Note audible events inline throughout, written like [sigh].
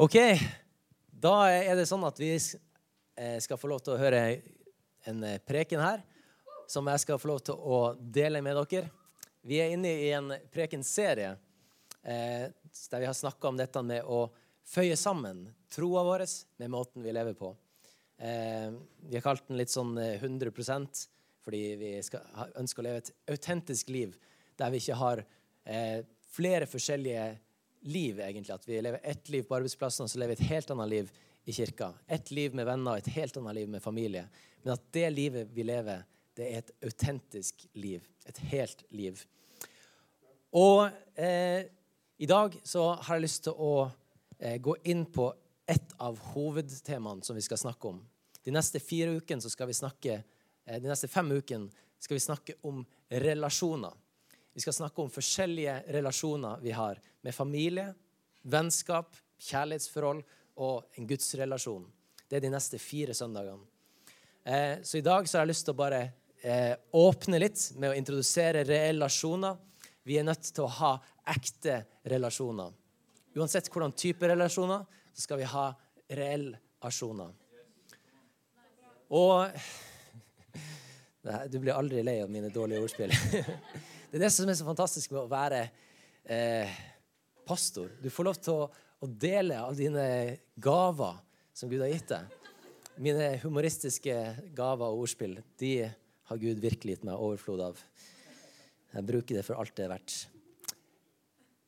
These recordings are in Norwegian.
OK. Da er det sånn at vi eh, skal få lov til å høre en eh, preken her, som jeg skal få lov til å dele med dere. Vi er inne i en prekenserie eh, der vi har snakka om dette med å føye sammen troa vår med måten vi lever på. Vi har kalt den litt sånn 100% fordi vi skal, ønsker å leve et autentisk liv der vi ikke har flere forskjellige liv, egentlig. At vi lever ett liv på arbeidsplassen, og så lever vi et helt annet liv i kirka. Ett liv med venner et helt annet liv med familie. Men at det livet vi lever, det er et autentisk liv. Et helt liv. Og eh, i dag så har jeg lyst til å eh, gå inn på et av hovedtemaene som vi skal snakke om. De neste fire ukene så skal vi snakke, eh, de neste fem ukene skal vi snakke om relasjoner. Vi skal snakke om forskjellige relasjoner vi har med familie, vennskap, kjærlighetsforhold og en gudsrelasjon. Det er de neste fire søndagene. Eh, så i dag så har jeg lyst til å bare eh, åpne litt med å introdusere relasjoner. Vi er nødt til å ha ekte relasjoner. Uansett hvordan type relasjoner, så skal vi ha relasjoner. Og [laughs] Du blir aldri lei av mine dårlige ordspill. [laughs] Det er det som er så fantastisk med å være eh, pastor. Du får lov til å, å, dele av dine gaver som Gud har gitt deg. Mine humoristiske gaver og ordspill de har Gud virkelig gitt meg overflod av. Jeg bruker det for alt det er verdt.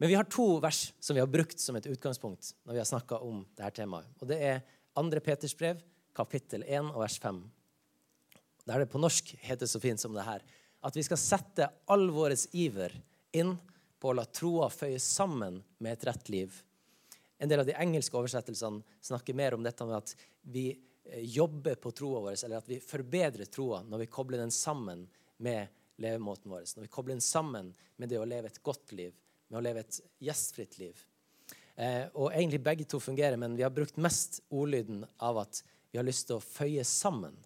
Men vi har to vers som vi har brukt som et utgangspunkt når vi har snakka om dette temaet. Og Det er 2. Peters brev, kapittel 1 og vers 5. Der det på norsk heter så fint som det her at vi skal sette all vår iver inn på å la troa føye sammen med et rett liv. En del av de engelske oversettelsene snakker mer om dette med at vi eh, jobber på troa vår, eller at vi forbedrer troa når vi kobler den sammen med levemåten vår. Når vi kobler den sammen med det å leve et godt liv, med å leve et gjestfritt liv. Eh, og egentlig begge to fungerer, men vi har brukt mest ordlyden av at vi har lyst til å føye sammen.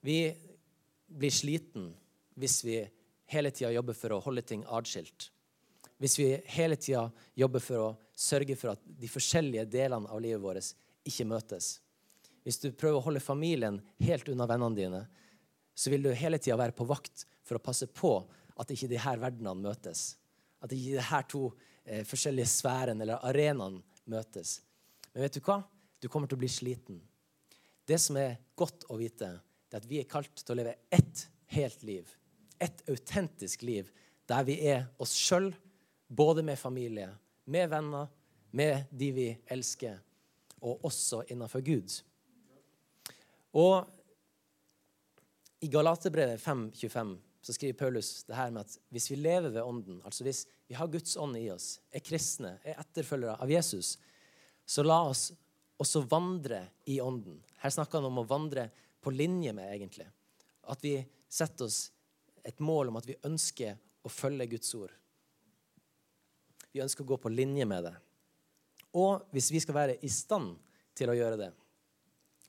Vi blir sliten hvis vi hele tida jobber for å holde ting adskilt. Hvis vi hele tida jobber for å sørge for at de forskjellige delene av livet vårt ikke møtes. Hvis du prøver å holde familien helt unna vennene dine, så vil du hele tida være på vakt for å passe på at ikke de her verdenene møtes. At ikke de her to eh, forskjellige sfærene eller arenaene møtes. Men vet du hva? Du kommer til å bli sliten. Det som er godt å vite, det er at vi er kalt til å leve ett helt liv. Et autentisk liv der vi er oss sjøl, både med familie, med venner, med de vi elsker, og også innenfor Gud. Og i Galaterbrevet 5.25 så skriver Paulus det her med at hvis vi lever ved Ånden, altså hvis vi har Guds ånd i oss, er kristne, er etterfølgere av Jesus, så la oss også vandre i Ånden. Her snakker han om å vandre på linje med, egentlig. At vi setter oss et mål om at vi ønsker å følge Guds ord. Vi ønsker å gå på linje med det. Og hvis vi skal være i stand til å gjøre det,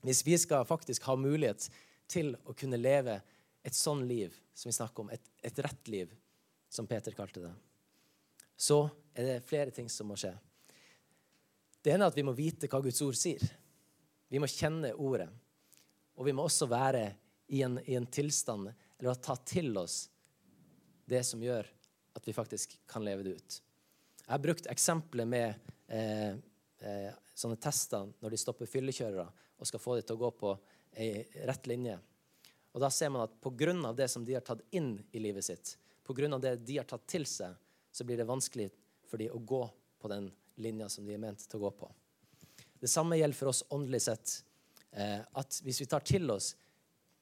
hvis vi skal faktisk ha mulighet til å kunne leve et sånn liv som vi snakker om, et, et rett liv, som Peter kalte det, så er det flere ting som må skje. Det ene er at vi må vite hva Guds ord sier. Vi må kjenne ordet. Og vi må også være i en, i en tilstand eller ta til oss det som gjør at vi faktisk kan leve det ut. Jeg har brukt eksempler med eh, eh, sånne tester når de stopper fyllekjørere og skal få dem til å gå på ei rett linje. Og Da ser man at pga. det som de har tatt inn i livet sitt, pga. det de har tatt til seg, så blir det vanskelig for dem å gå på den linja som de er ment til å gå på. Det samme gjelder for oss åndelig sett. Eh, at hvis vi tar til oss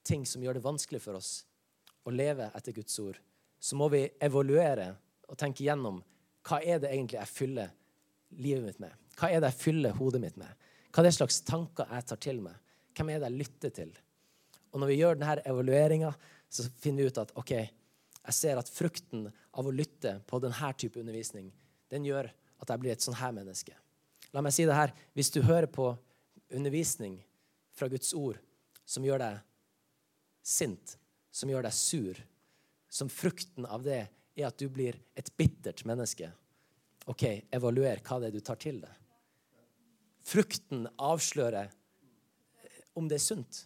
ting som gjør det vanskelig for oss å leve etter Guds ord, så må vi evaluere og tenke gjennom hva er det egentlig jeg fyller livet mitt med? Hva er det jeg fyller hodet mitt med? Hva er det slags tanker jeg tar til meg? Hvem er det jeg lytter til? Og når vi gjør denne evalueringa, så finner vi ut at OK, jeg ser at frukten av å lytte på denne type undervisning, den gjør at jeg blir et sånn her menneske. La meg si det her. Hvis du hører på undervisning fra Guds ord som gjør deg sint, som gjør deg sur, som frukten av det er at du blir et bittert menneske, OK, evaluer hva det er du tar til deg. frukten avslører om det er sunt.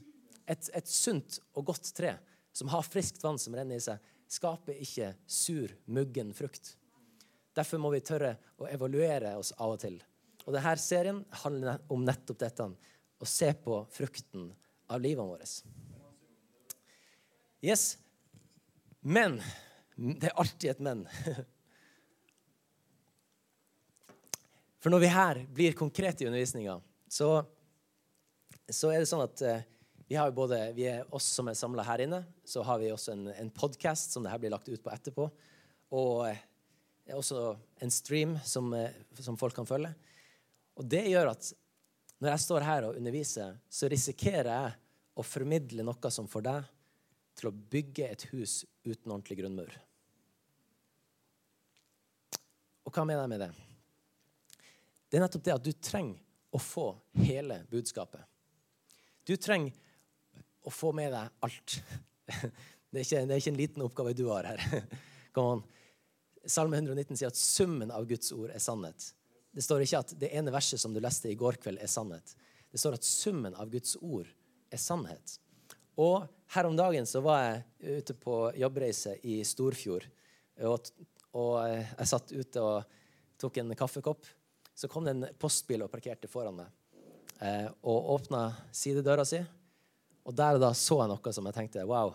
Et, et sunt og godt tre som har friskt vann som renner i seg, skaper ikke sur, muggen frukt. Derfor må vi tørre å evaluere oss av og til. Og denne serien handler om nettopp dette. Å se på frukten av livet vårt. Yes. Men Det er alltid et men. [laughs] For når vi her blir konkrete i undervisninga, så, så, er det sånn at eh, vi har både, vi er oss som er samla her inne, så har vi også en, en podkast som det her blir lagt ut på etterpå. Og eh, også en stream som, eh, som, folk kan følge. Og det gjør at når jeg står her og underviser, så risikerer jeg å formidle noe som får deg til å bygge et hus uten ordentlig grunnmur. Og hva mener jeg med det? Det er nettopp det at du trenger å få hele budskapet. Du trenger å få med deg alt. [laughs] Det er ikke, det er ikke en liten oppgave du har her. [laughs] Salme 119 sier at summen av Guds ord er sannhet. Det står ikke at det ene verset som du leste i går kveld, er sannhet. Det står at summen av Guds ord er sannhet. Og her om dagen så var jeg ute på jobbreise i Storfjord. Og, og jeg satt ute og tok en kaffekopp så kom det en postbil og parkerte foran meg. Eh, og åpna sidedøra si. Og der og da så jeg noe som jeg tenkte Wow,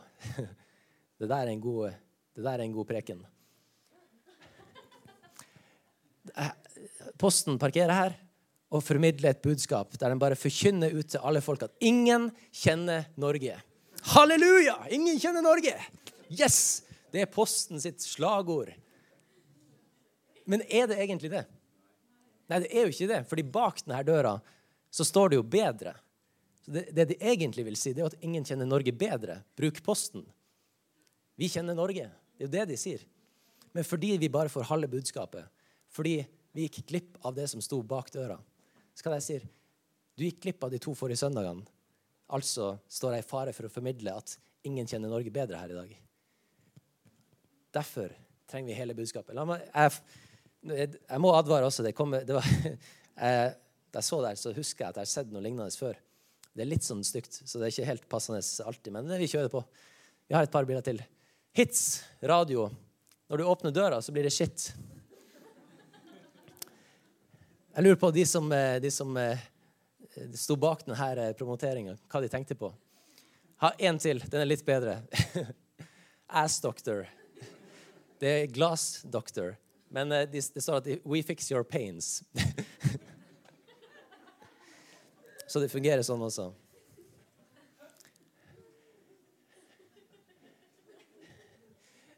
[laughs] det der er en god, er en god preken. Eh, posten parkerer her og formidler et budskap der den bare forkynner ut til alle folk at ingen kjenner Norge. Halleluja! Ingen kjenner Norge! Yes! Det er Posten sitt slagord. Men er det egentlig det? Nei, det er jo ikke det, fordi bak denne døra så står det jo 'bedre'. Så det, det, de egentlig vil si, det er at ingen kjenner Norge bedre. Bruk Posten. Vi kjenner Norge. Det er jo det de sier. Men fordi vi bare får halve budskapet, fordi vi gikk glipp av det som sto bak døra, skal jeg si du gikk glipp av de to forrige søndagene. Altså står jeg i fare for å formidle at ingen kjenner Norge bedre her i dag. Derfor trenger vi hele budskapet. Meg, jeg jeg må advare også. Det kom, det var, [laughs] jeg, da jeg så der, så husker jeg at jeg har sett noe lignende før. Det er litt sånn stygt, så det er ikke helt passende alltid. Men vi kjører på. Vi har et par bilder til. Hits, radio. Når du åpner døra, så blir det shit. Jeg lurer på de som, eh, de som eh, sto bak denne eh, promoteringa, hva de tenkte på. Ha én til. Den er litt bedre. [laughs] Ass Doctor. Det er Glass Doctor. Men det, de står at 'We fix your pains'. [laughs] Så det fungerer sånn også.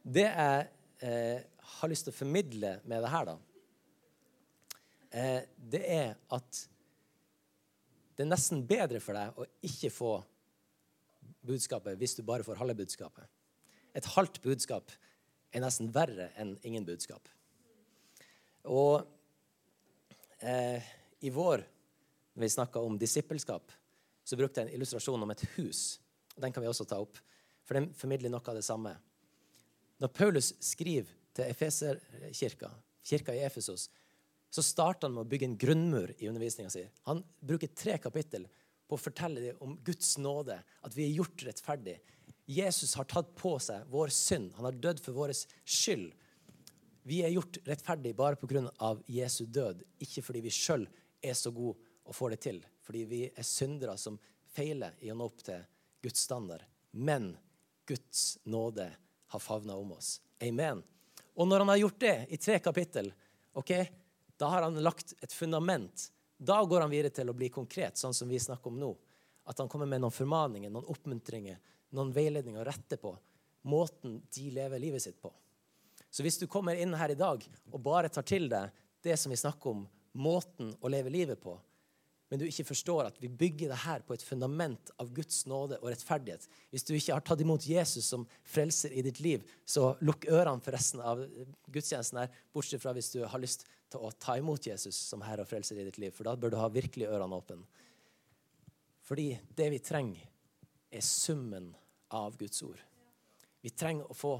Det jeg eh, har lyst til å formidle med det her, da, eh, det er at det er nesten bedre for deg å ikke få budskapet hvis du bare får halve budskapet. Et halvt budskap er nesten verre enn ingen budskap. Og eh, i vår, når vi snakka om disippelskap, så brukte jeg en illustrasjon om et hus. og Den kan vi også ta opp, for den formidler noe av det samme. Når Paulus skriver til Efeserkirka, kirka i Efesos, så starter han med å bygge en grunnmur i undervisninga si. Han bruker tre kapittel på å fortelle dem om Guds nåde, at vi er gjort rettferdig. Jesus har tatt på seg vår synd. Han har dødd for vår skyld. Vi er gjort rettferdig bare pga. Jesu død, ikke fordi vi sjøl er så gode og får det til. Fordi vi er syndere som feiler i å nå opp til Guds standard. Men Guds nåde har favna om oss. Amen. Og når han har gjort det i tre kapittel, ok, da har han lagt et fundament. Da går han videre til å bli konkret, sånn som vi snakker om nå. At han kommer med noen formaninger, noen oppmuntringer, noen veiledninger å rette på. Måten de lever livet sitt på. Så hvis du kommer inn her i dag og bare tar til deg det som vi snakker om, måten å leve livet på, men du ikke forstår at vi bygger det her på et fundament av Guds nåde og rettferdighet Hvis du ikke har tatt imot Jesus som frelser i ditt liv, så lukk ørene for resten av gudstjenesten her, bortsett fra hvis du har lyst til å ta imot Jesus som herre og frelser i ditt liv, for da bør du ha virkelig ørene åpne. Fordi det vi trenger, er summen av Guds ord. Vi trenger å få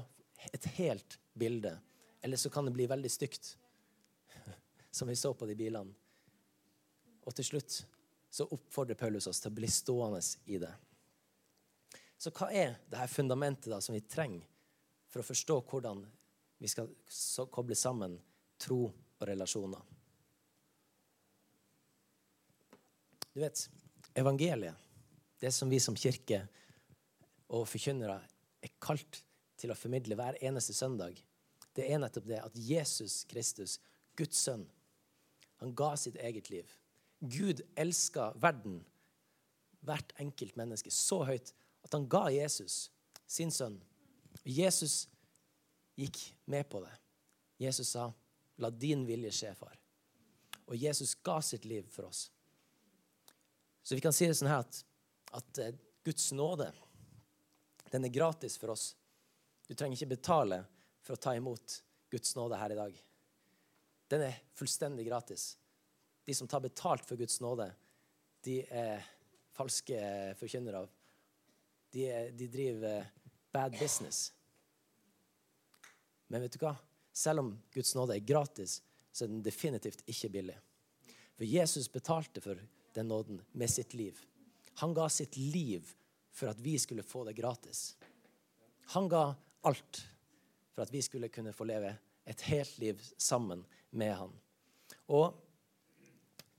et helt bilde. Eller så kan det bli veldig stygt, [laughs] som vi så på de bilene. Og til slutt så oppfordrer Paulus oss til å bli stående i det. Så hva er det her fundamentet da som vi trenger for å forstå hvordan vi skal koble sammen tro og relasjoner? Du vet, evangeliet, det som vi som kirke og forkynnere er kalt til å formidle hver eneste søndag, det er nettopp det at Jesus Kristus, Guds sønn, han ga sitt eget liv. Gud elska verden, hvert enkelt menneske, så høyt at han ga Jesus, sin sønn. Jesus gikk med på det. Jesus sa, 'La din vilje skje, far'. Og Jesus ga sitt liv for oss. Så vi kan si det sånn her at, at eh, Guds nåde, den er gratis for oss. Du trenger ikke betale for å ta imot Guds nåde her i dag. Den er fullstendig gratis. De som tar betalt for Guds nåde, de er falske forkynnere. De, de driver bad business. Men vet du hva? Selv om Guds nåde er gratis, så er den definitivt ikke billig. For Jesus betalte for den nåden med sitt liv. Han ga sitt liv for at vi skulle få det gratis. Han ga alt for at vi skulle kunne få leve et helt liv sammen med han. Og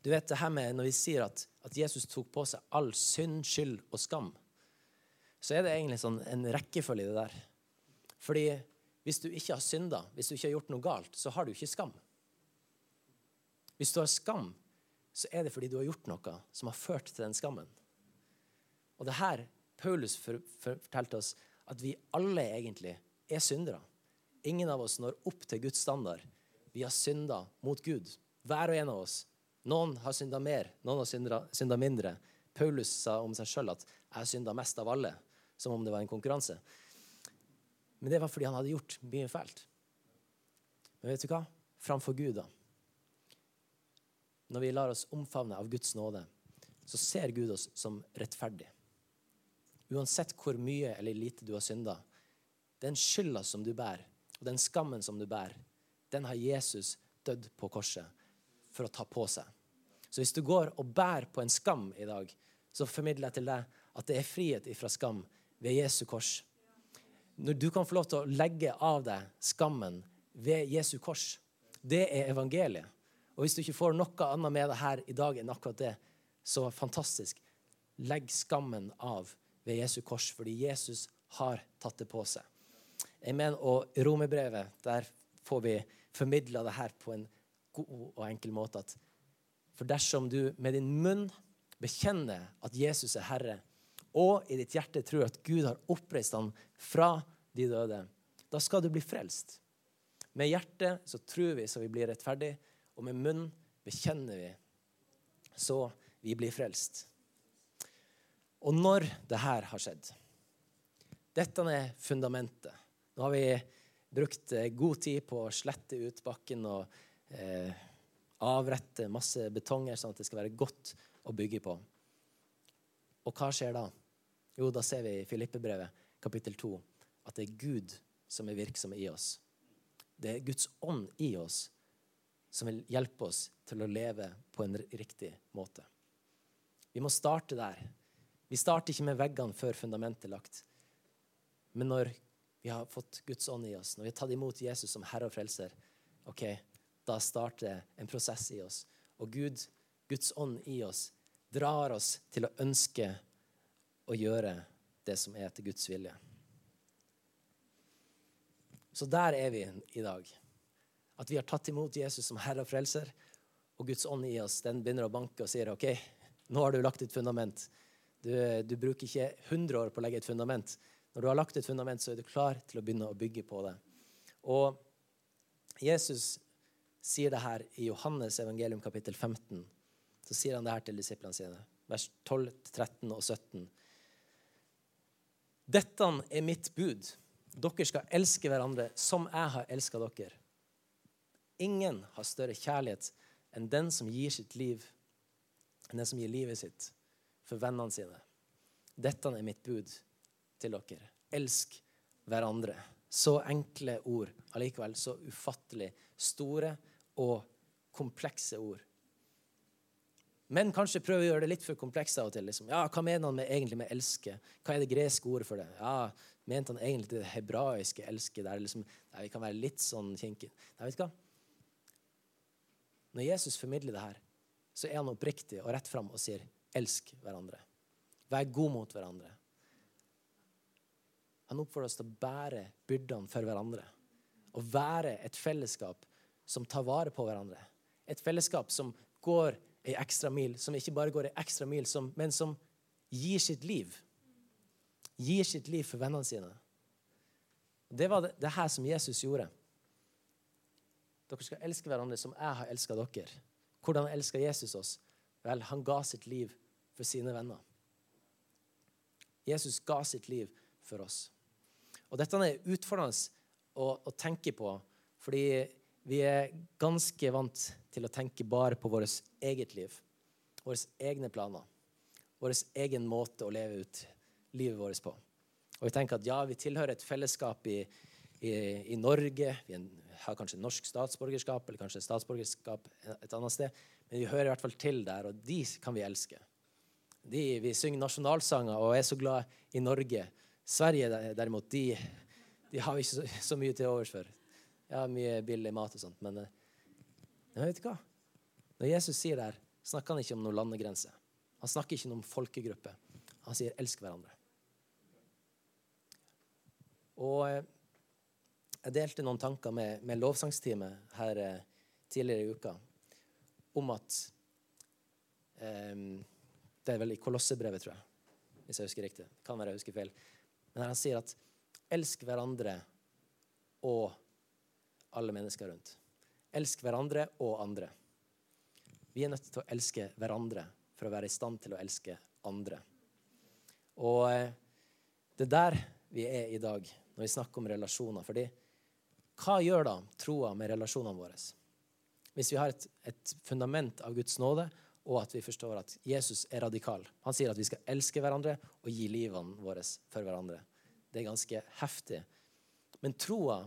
du vet det her med Når vi sier at, at Jesus tok på seg all synd, skyld og skam, så er det egentlig sånn en rekkefølge i det der. Fordi hvis du ikke har synda, hvis du ikke har gjort noe galt, så har du ikke skam. Hvis du har skam, så er det fordi du har gjort noe som har ført til den skammen. Og det her Paulus for, for, fortalte oss at vi alle egentlig er syndere. Ingen av oss når opp til Guds standard. Vi har synda mot Gud, hver og en av oss. Noen har synda mer, noen har synda mindre. Paulus sa om seg sjøl at 'jeg har synda mest av alle', som om det var en konkurranse. Men det var fordi han hadde gjort mye fælt. Men vet du hva? Framfor Gud, da når vi lar oss omfavne av Guds nåde, så ser Gud oss som rettferdig. Uansett hvor mye eller lite du har synda, den skylda som du bærer, og den skammen som du bærer, den har Jesus dødd på korset for å ta på seg. Så hvis du går og bærer på en skam i dag, så formidler jeg til deg at det er frihet ifra skam ved Jesu kors. Når du kan få lov til å legge av deg skammen ved Jesu kors, det er evangeliet. Og hvis du ikke får noe annet med deg her i dag enn akkurat det, så fantastisk. Legg skammen av ved Jesu kors, fordi Jesus har tatt det på seg. Amen. Og i Romerbrevet, der får vi formidla det her på en god og enkel måte. At for dersom du med din munn bekjenner at Jesus er Herre, og i ditt hjerte tror at Gud har oppreist ham fra de døde, da skal du bli frelst. Med hjertet så tror vi så vi blir rettferdige og med munn bekjenner vi, så vi blir frelst. Og når det her har skjedd Dette er fundamentet. Nå har vi brukt eh, god tid på å slette ut bakken og eh, avrette masse betonger, sånn at det skal være godt å bygge på. Og hva skjer da? Jo, da ser vi i Filippebrevet kapittel 2 at det er Gud som er virksom i oss. Det er Guds ånd i oss som vil hjelpe oss til å leve på en riktig måte. Vi må starte der. Vi starter ikke med veggene før fundamentet er lagt. Men når vi har fått Guds ånd i oss, når vi har tatt imot Jesus som Herre og Frelser, ok, da starter en prosess i oss. Og Gud, Guds ånd i oss drar oss til å ønske å gjøre det som er etter Guds vilje. Så der er vi i dag. At vi har tatt imot Jesus som Herre og Frelser, og Guds ånd i oss den begynner å banke og sier OK, nå har du lagt et fundament. Du, du bruker ikke 100 år på å legge et fundament. Når du har lagt et fundament, så er du klar til å begynne å bygge på det. Og Jesus sier det her i Johannes evangelium kapittel 15. Så sier han det her til disiplene sine, vers 12, 13 og 17. Dette er mitt bud. Dere skal elske hverandre som jeg har elska dere. Ingen har større kjærlighet enn den som gir sitt liv, enn den som gir livet sitt for vennene sine. Dette er mitt bud til dere. Elsk hverandre. Så enkle ord, allikevel så ufattelig store og komplekse ord. Men kanskje prøve å gjøre det litt for komplekst av og til. Liksom. Ja, Hva mener han med, egentlig med 'elske'? Hva er det greske ordet for det? Ja, Mente han egentlig det hebraiske 'elske'? Der liksom, nei, vi kan være litt sånn kinkige. Nei, vet du hva? Når Jesus formidler det her, så er han oppriktig og rett fram og sier 'elsk hverandre'. Vær god mot hverandre. Han oppfordrer oss til å bære byrdene for hverandre. Å være et fellesskap som tar vare på hverandre. Et fellesskap som går ei ekstra mil, som ikke bare går ei ekstra mil, som, men som gir sitt liv. Gir sitt liv for vennene sine. Det var det, det her som Jesus gjorde. Dere skal elske hverandre som jeg har elska dere. Hvordan elska Jesus oss? Vel, han ga sitt liv for sine venner. Jesus ga sitt liv for oss. Og dette er utfordrende å, å tenke på, fordi vi er ganske vant til å tenke bare på vårt eget liv. Våre egne planer. Vår egen måte å leve ut livet vårt på. Og vi tenker at ja, vi tilhører et fellesskap i, i, i Norge. Vi har kanskje norsk statsborgerskap eller kanskje statsborgerskap et annet sted. Men vi hører i hvert fall til der, og de kan vi elske. De, vi synger nasjonalsanger og er så glad i Norge. Sverige derimot, de, de har vi ikke så, så mye til overs for. Ja, mye billig mat og sånt, men, eh, men vet du hva? Når Jesus sier det her, snakker han ikke om noen landegrense. Han snakker ikke om folkegruppe. Han sier 'elsk hverandre'. Og eh, jeg delte noen tanker med, med lovsangsteamet her eh, tidligere i uka om at um, Det er vel i Kolossebrevet, tror jeg, hvis jeg husker riktig. Kan være jeg husker feil. Men han sier at elsk hverandre og alle mennesker rundt. Elsk hverandre og andre. Vi er nødt til å elske hverandre for å være i stand til å elske andre. Og eh, det er der vi er i dag når vi snakker om relasjoner. Fordi hva gjør da troa med relasjonene våre? Hvis vi har et, et fundament av Guds nåde, og at vi forstår at Jesus er radikal. Han sier at vi skal elske hverandre og gi livene våre for hverandre. Det er ganske heftig. Men troa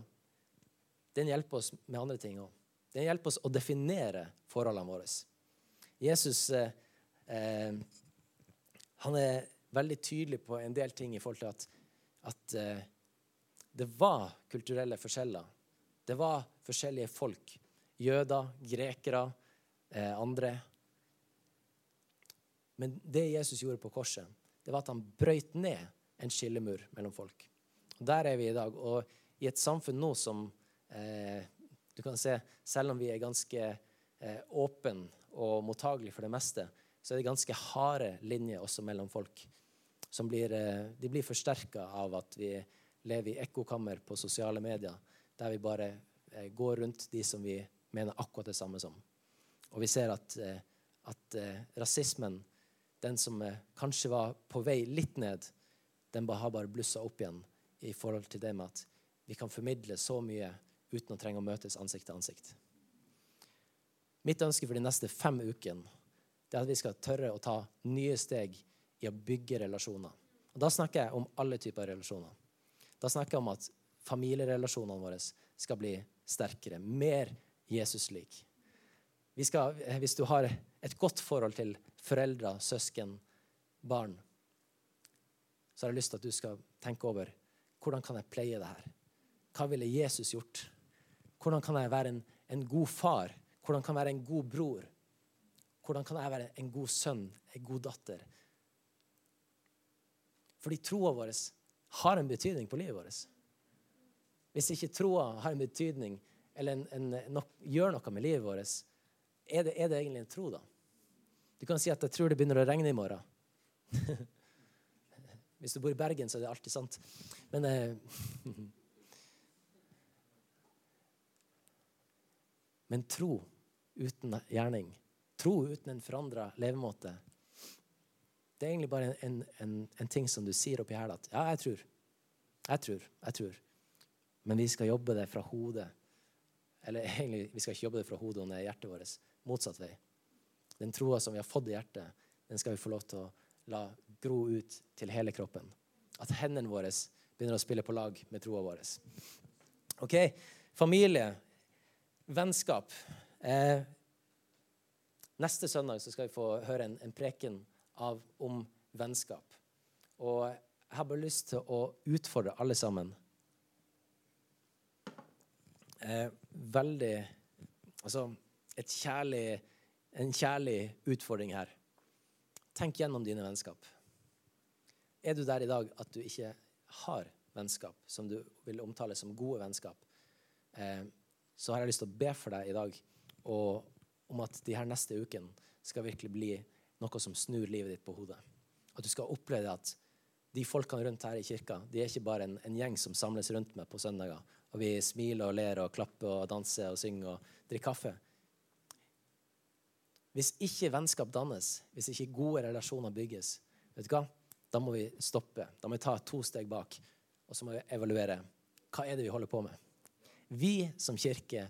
den hjelper oss med andre ting òg. Den hjelper oss å definere forholdene våre. Jesus eh, eh, han er veldig tydelig på en del ting i forhold til at, at eh, det var kulturelle forskjeller. Det var forskjellige folk. Jøder, grekere, eh, andre men det Jesus gjorde på korset, det var at han brøyt ned en skillemur mellom folk. Og Der er vi i dag. Og i et samfunn nå som du kan se, Selv om vi er ganske eh, åpne og mottagelige for det meste, så er det ganske harde linjer også mellom folk. Som blir, eh, de blir forsterka av at vi lever i ekkokammer på sosiale medier, der vi bare eh, går rundt de som vi mener akkurat det samme som. Og vi ser at, eh, at eh, rasismen den som eh, kanskje var på vei litt ned, den har bare blussa opp igjen i forhold til det med at vi kan formidle så mye uten å trenge å møtes ansikt til ansikt. Mitt ønske for de neste fem ukene er at vi skal tørre å ta nye steg i å bygge relasjoner. Og Da snakker jeg om alle typer relasjoner. Da snakker jeg om at familierelasjonene våre skal bli sterkere, mer Jesus-lik. Eh, hvis du har et godt forhold til foreldre, søsken, barn, så har jeg lyst til at du skal tenke over hvordan kan jeg pleie det her? Hva ville Jesus gjort? Hvordan kan jeg være en, en god far? Hvordan kan jeg være en god bror? Hvordan kan jeg være en god sønn, en god datter? Fordi troa vår har en betydning på livet vårt. Hvis ikke troa har en betydning eller en, en, no, gjør noe med livet vårt, er det, er det egentlig en tro, da? Du kan si at 'jeg tror det begynner å regne i morgen'. [laughs] Hvis du bor i Bergen, så er det alltid sant. Men eh, [laughs] Men tro uten gjerning, tro uten en forandra levemåte, det er egentlig bare en, en, en ting som du sier oppi her at 'ja, jeg tror'. Jeg tror. Jeg tror. Men vi skal jobbe det fra hodet. Eller [laughs] egentlig, vi skal ikke jobbe det fra hodet og ned hjertet vårt. Motsatt vei. Den troa som vi har fått i hjertet, den skal vi få lov til å la gro ut til hele kroppen. At hendene våre begynner å spille på lag med troa vår. OK. Familie, vennskap. Eh, Neste søndag skal vi få høre en, en preken av, om vennskap. Og jeg har bare lyst til å utfordre alle sammen. Eh, veldig Altså kjærlig, en kjærlig utfordring her. Tenk gjennom dine vennskap. Er du der i dag at du ikke har vennskap som du vil omtale som gode vennskap, eh, så har jeg lyst til å be for deg i dag og, om at de her neste ukene skal virkelig bli noe som snur livet ditt på hodet. At du skal oppleve at de folkene rundt her i kirka de er ikke bare en, en, gjeng som samles rundt meg på søndager, og vi smiler og ler og klapper og danser og synger og drikker kaffe. Hvis ikke vennskap dannes, hvis ikke gode relasjoner bygges, vet du hva? da må vi stoppe. Da må vi ta to steg bak, og så må vi evaluere. Hva er det vi holder på med? Vi som kirke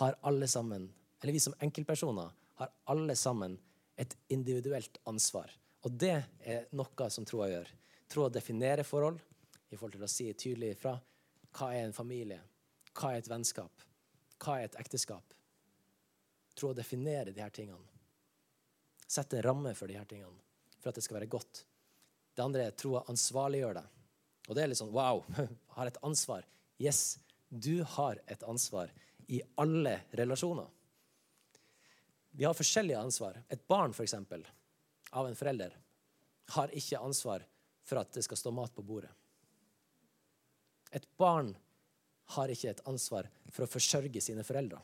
har alle sammen, eller vi som enkeltpersoner, har alle sammen et individuelt ansvar. Og det er noe som troa gjør troa definerer forhold i forhold til å si tydelig ifra. Hva er en familie? Hva er et vennskap? Hva er et ekteskap? Troa definerer de her tingene. Sette en ramme for de her tingene for at det skal være godt. Det andre er troa ansvarliggjør det. Og det er litt sånn wow, [laughs] har et ansvar. Yes, du har et ansvar i alle relasjoner. Vi har forskjellige ansvar. Et barn, f.eks., av en forelder, har ikke ansvar for at det skal stå mat på bordet. Et barn har ikke et ansvar for å forsørge sine foreldre.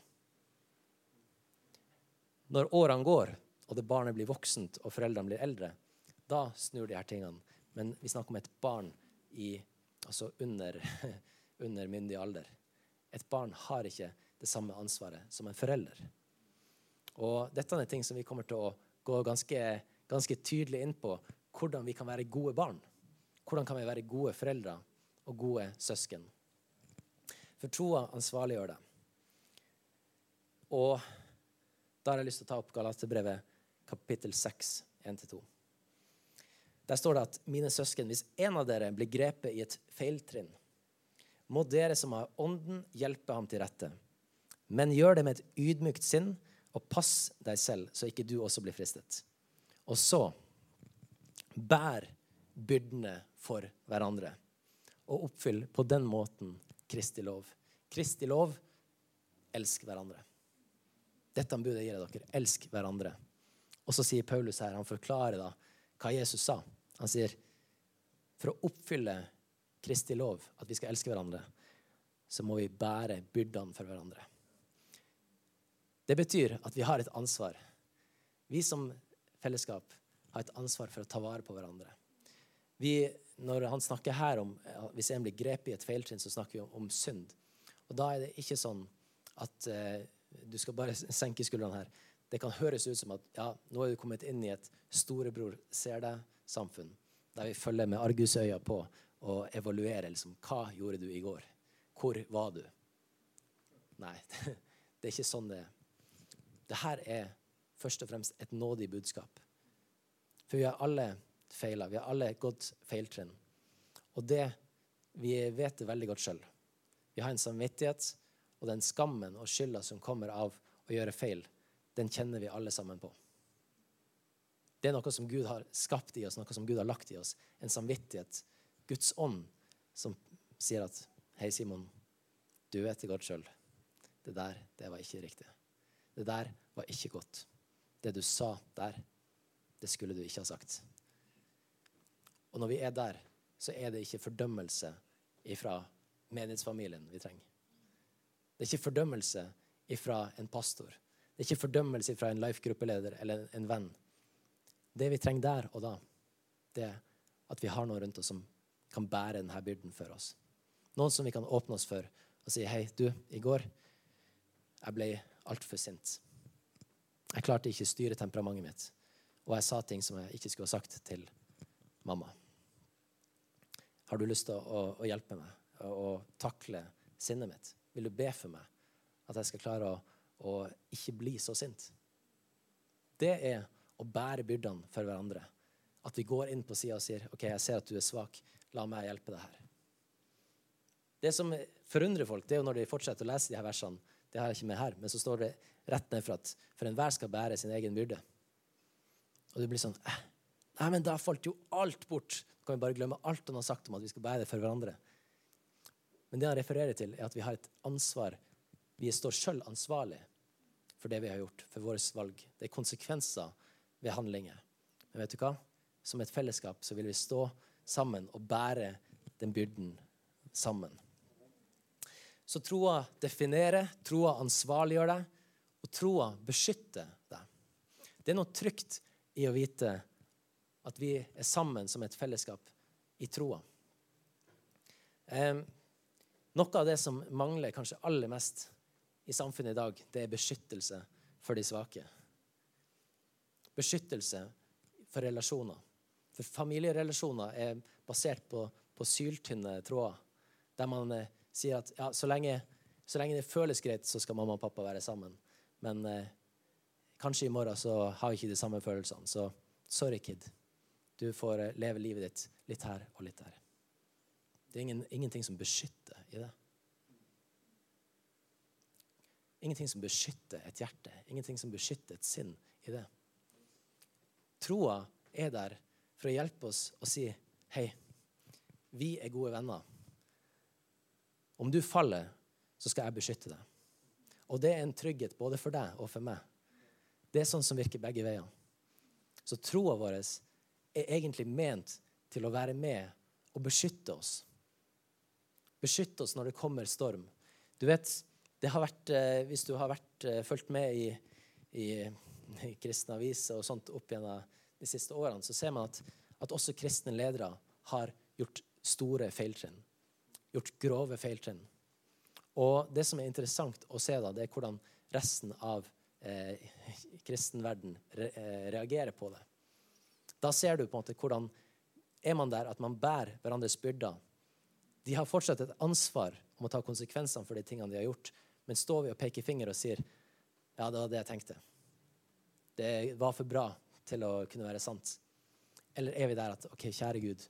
Når årene går, og det barnet blir voksent og foreldrene blir eldre, da snur de her tingene. Men vi snakker om et barn i, altså under, [laughs] under myndig alder. Et barn har ikke det samme ansvaret som en forelder. Og dette er ting som vi kommer til å gå ganske, ganske tydelig inn på. Hvordan vi kan være gode barn. Hvordan kan vi være gode foreldre og gode søsken? For troa ansvarliggjør det. Og da har jeg lyst til å ta opp Galaterbrevet kapittel 6, 1-2. Der står det at mine søsken, hvis en av dere blir grepet i et feiltrinn, må dere som har ånden, hjelpe ham til rette. Men gjør det med et ydmykt sinn, og pass deg selv, så ikke du også blir fristet. Og så bær byrdene for hverandre. Og oppfyll på den måten Kristi lov. Kristi lov elsk hverandre. Dette budet gir jeg dere. Elsk hverandre. Og så sier Paulus her, han forklarer da hva Jesus sa. Han sier for å oppfylle Kristi lov, at vi skal elske hverandre, så må vi bære byrdene for hverandre. Det betyr at vi har et ansvar. Vi som fellesskap har et ansvar for å ta vare på hverandre. Vi, når han snakker her om Hvis en blir grepet i et feiltrinn, så snakker vi om, om, synd. Og da er det ikke sånn at eh, du skal bare [laughs] senke skuldrene her. Det kan høres ut som at ja, nå er du kommet inn i et storebror ser deg-samfunn, der vi følger med argusøya på og evaluere liksom, hva gjorde du i går. Hvor var du? Nei, [laughs] det er ikke sånn det er. Dette er først og fremst et nådig budskap. For vi har alle feila. Vi har alle gått feiltrinn. Og det, vi vet det veldig godt sjøl. Vi har en samvittighet, og den skammen og skylda som kommer av å gjøre feil, den kjenner vi alle sammen på. Det er noe som Gud har skapt i oss, noe som Gud har lagt i oss. En samvittighet. Guds ånd som sier at Hei, Simon, du vet det godt sjøl. Det der, det var ikke riktig. Det der var ikke godt. Det du sa der, det skulle du ikke ha sagt. Og når vi er der, så er det ikke fordømmelse ifra menighetsfamilien vi trenger. Det er ikke fordømmelse ifra en pastor. Det er ikke fordømmelse fra en life-gruppeleder eller en venn. Det vi trenger der og da, det er at vi har noen rundt oss som kan bære denne byrden for oss. Noen som vi kan åpne oss for og si 'Hei, du, i går jeg ble altfor sint.' Jeg klarte ikke å styre temperamentet mitt, og jeg sa ting som jeg ikke skulle ha sagt til mamma. Har du lyst til å, å, hjelpe meg å, takle sinnet mitt? Vil du be for meg at jeg skal klare å, å ikke bli så sint? Det er å bære byrdene for hverandre. At vi går inn på sida og sier OK, jeg ser at du er svak. La meg hjelpe deg her. Det som forundrer folk, det er jo når de fortsetter å lese de her versene, Det har jeg ikke med her, men så står det rett ned for at for enhver skal bære sin egen byrde. Og du blir sånn Nei, men da falt jo alt bort. Da kan vi bare glemme alt han har sagt om at vi skal bære det for hverandre. Men det han refererer til, er at vi har et ansvar. Vi står sjøl ansvarlig for det vi har gjort, for våre valg. Det er konsekvenser ved handlinger. Men vet du hva? Som et fellesskap så vil vi stå sammen og bære den byrden sammen. Så troa definerer, troa ansvarliggjør deg, og troa beskytter deg. Det er noe trygt i å vite at vi er sammen som et fellesskap i troa. Eh, noe av det som mangler kanskje aller mest i samfunnet i dag, det er beskyttelse for de svake. Beskyttelse for relasjoner. For familierelasjoner er basert på, på syltynne tråder. Der man eh, sier at ja, så, lenge, så, lenge, det føles greit, så skal mamma og pappa være sammen. Men eh, kanskje i morgen så har vi ikke de samme følelsene. Så sorry, kid. Du får eh, leve livet ditt litt her og litt der. Det er ingen, ingenting som beskytter i det. Ingenting som beskytter et hjerte, ingenting som beskytter et sinn i det. Troa er der for å hjelpe oss å si hei, vi er gode venner. Om du faller, så skal jeg beskytte deg. Og det er en trygghet både for deg og for meg. Det er sånn som virker begge veier. Så troa vår er egentlig ment til å være med og beskytte oss. Beskytte oss når det kommer storm. Du vet, det har vært, eh, Hvis du har vært, eh, fulgt med i, i, i kristne aviser og sånt opp gjennom de siste årene, så ser man at, at også kristne ledere har gjort store feiltrinn. Gjort grove feiltrinn. Og det som er interessant å se, da, det er hvordan resten av eh, kristen verden re, eh, reagerer på det. Da ser du på en måte hvordan er man der at man bærer hverandres byrder de har fortsatt et ansvar om å ta konsekvensene for de tingene de har gjort. Men står vi og peker finger og sier ja, det var det jeg tenkte. Det var for bra til å kunne være sant. Eller er vi der at OK, kjære Gud,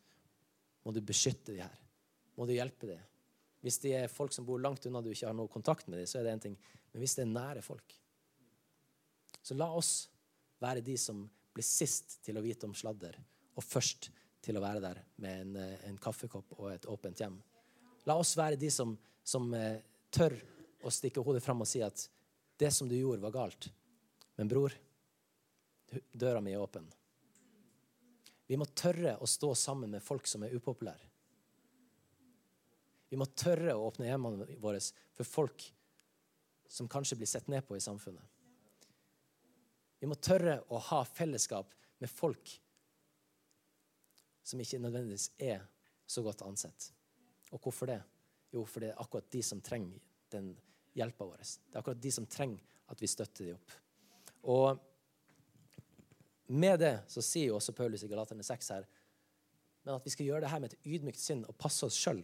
må du beskytte de her? Må du hjelpe dem? Hvis de er folk som bor langt unna du ikke har noe kontakt med dem, så er det en ting. Men hvis det er nære folk, så la oss være de som blir sist til å vite om sladder, og først til å være der med en, eh, en kaffekopp og et åpent hjem. La oss være de som, som eh, tør å stikke hodet fram og si at det som du gjorde, var galt. Men bror, døra mi er åpen. Vi må tørre å stå sammen med folk som er upopulære. Vi må tørre å åpne hjemmene våre for folk som kanskje blir sett ned på i samfunnet. Vi må tørre å ha fellesskap med folk som ikke nødvendigvis er så godt ansett. Og hvorfor det? Jo, for det er akkurat de som trenger den hjelpa vår. Det er akkurat de som trenger at vi støtter dem opp. Og med det så sier jo også Paulus i Galaterne 6 her men at vi skal gjøre det her med et ydmykt sinn og passe oss sjøl.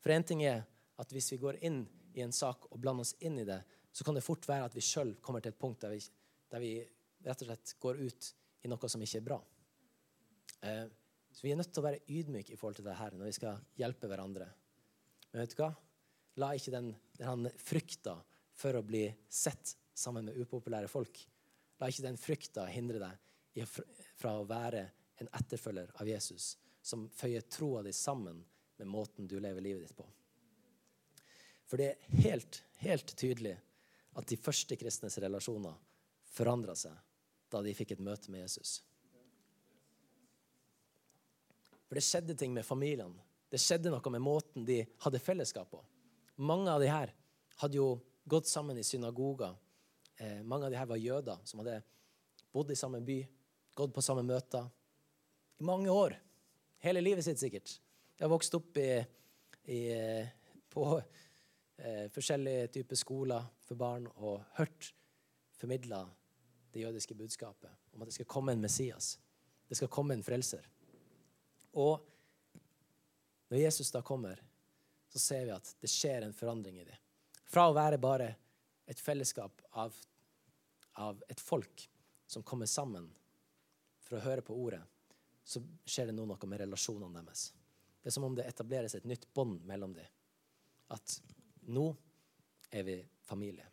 For én ting er at hvis vi går inn i en sak og blander oss inn i det, så kan det fort være at vi sjøl kommer til et punkt der vi, der vi, rett og slett går ut i noe som ikke er bra. Eh, så vi er nødt til å være ydmyke i forhold til det her når vi skal hjelpe hverandre. Men vet du hva? La ikke den, den frykta for å bli sett sammen med upopulære folk La ikke den frykta hindre deg fra å være en etterfølger av Jesus, som føyer troa di sammen med måten du lever livet ditt på. For det er helt, helt tydelig at de første kristnes relasjoner forandra seg da de fikk et møte med Jesus. For det skjedde ting med familiene. Det skjedde noe med måten de hadde fellesskap på. Mange av de her hadde jo gått sammen i synagoger. Eh, mange av de her var jøder som hadde bodd i samme by, gått på samme møter i mange år. Hele livet sitt, sikkert. Jeg har vokst opp i, i, på eh, forskjellige typer skoler for barn og hørt formidla det jødiske budskapet om at det skal komme en Messias. Det skal komme en frelser. Og når Jesus da kommer, så ser vi at det skjer en forandring i det. Fra å være bare et fellesskap av, av et folk som kommer sammen for å høre på ordet, så skjer det nå noe med relasjonene deres. Det er som om det etableres et nytt bånd mellom dem. At nå er vi familie.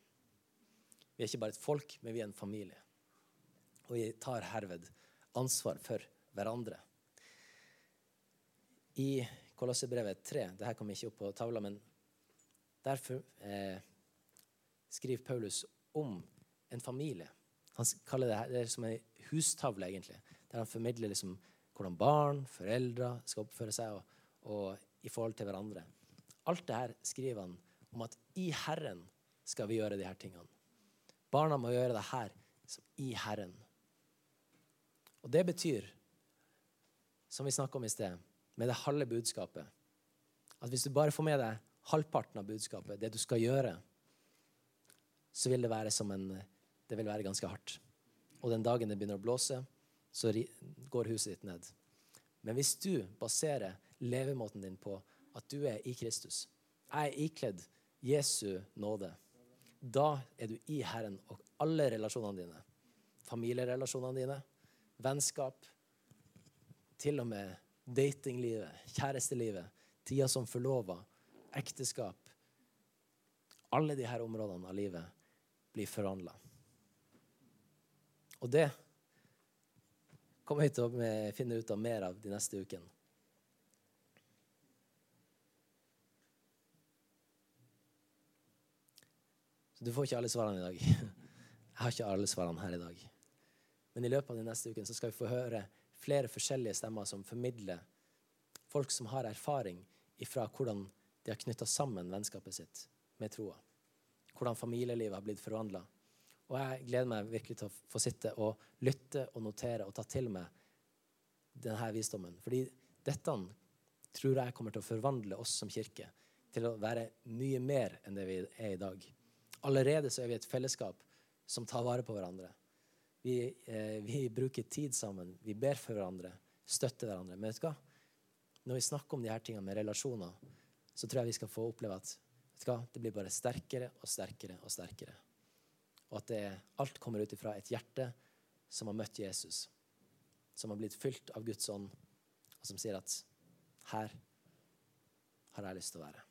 Vi er ikke bare et folk, men vi er en familie. Og vi tar herved ansvar for hverandre. I Kolossebrevet 3 Dette kommer ikke opp på tavla, men derfor eh, skriver Paulus om en familie. Han kaller det, det som en hustavle, egentlig. Der han formidler liksom hvordan barn, foreldre skal oppføre seg og, og i forhold til hverandre. Alt det her skriver han om at i Herren skal vi gjøre de her tingene. Barna må gjøre det her som i Herren. Og det betyr, som vi snakka om i sted, med det halve budskapet At hvis du bare får med deg halvparten av budskapet, det du skal gjøre, så vil det være som en Det vil være ganske hardt. Og den dagen det begynner å blåse, så går huset ditt ned. Men hvis du baserer levemåten din på at du er i Kristus, jeg er ikledd Jesu nåde, da er du i Herren og alle relasjonene dine. Familierelasjonene dine, vennskap, til og med datinglivet, kjærestelivet, tida som forlova, ekteskap Alle disse områdene av livet blir forvandla. Og det kommer vi til å finne ut av mer av de neste ukene. Så du får ikke alle svarene i dag. [laughs] Jeg har ikke alle svarene her i dag. Men i løpet av de neste ukene skal vi få høre flere forskjellige stemmer som formidler folk som har erfaring ifra hvordan de har knytta sammen vennskapet sitt med troa. Hvordan familielivet har blitt forvandla. Og jeg gleder meg virkelig til å få sitte og lytte og notere og ta til meg denne visdommen. Fordi dette tror jeg kommer til å forvandle oss som kirke til å være mye mer enn det vi er i dag. Allerede så er vi et fellesskap som tar vare på hverandre. Vi, eh, vi bruker tid sammen. Vi ber for hverandre, støtter hverandre. Men vet du hva? Når vi snakker om de her tingene med relasjoner, så tror jeg vi skal få oppleve at hva? det blir bare sterkere og sterkere og sterkere. Og at det, alt kommer ut ifra et hjerte som har møtt Jesus. Som har blitt fylt av Guds ånd, og som sier at her har jeg lyst til å være.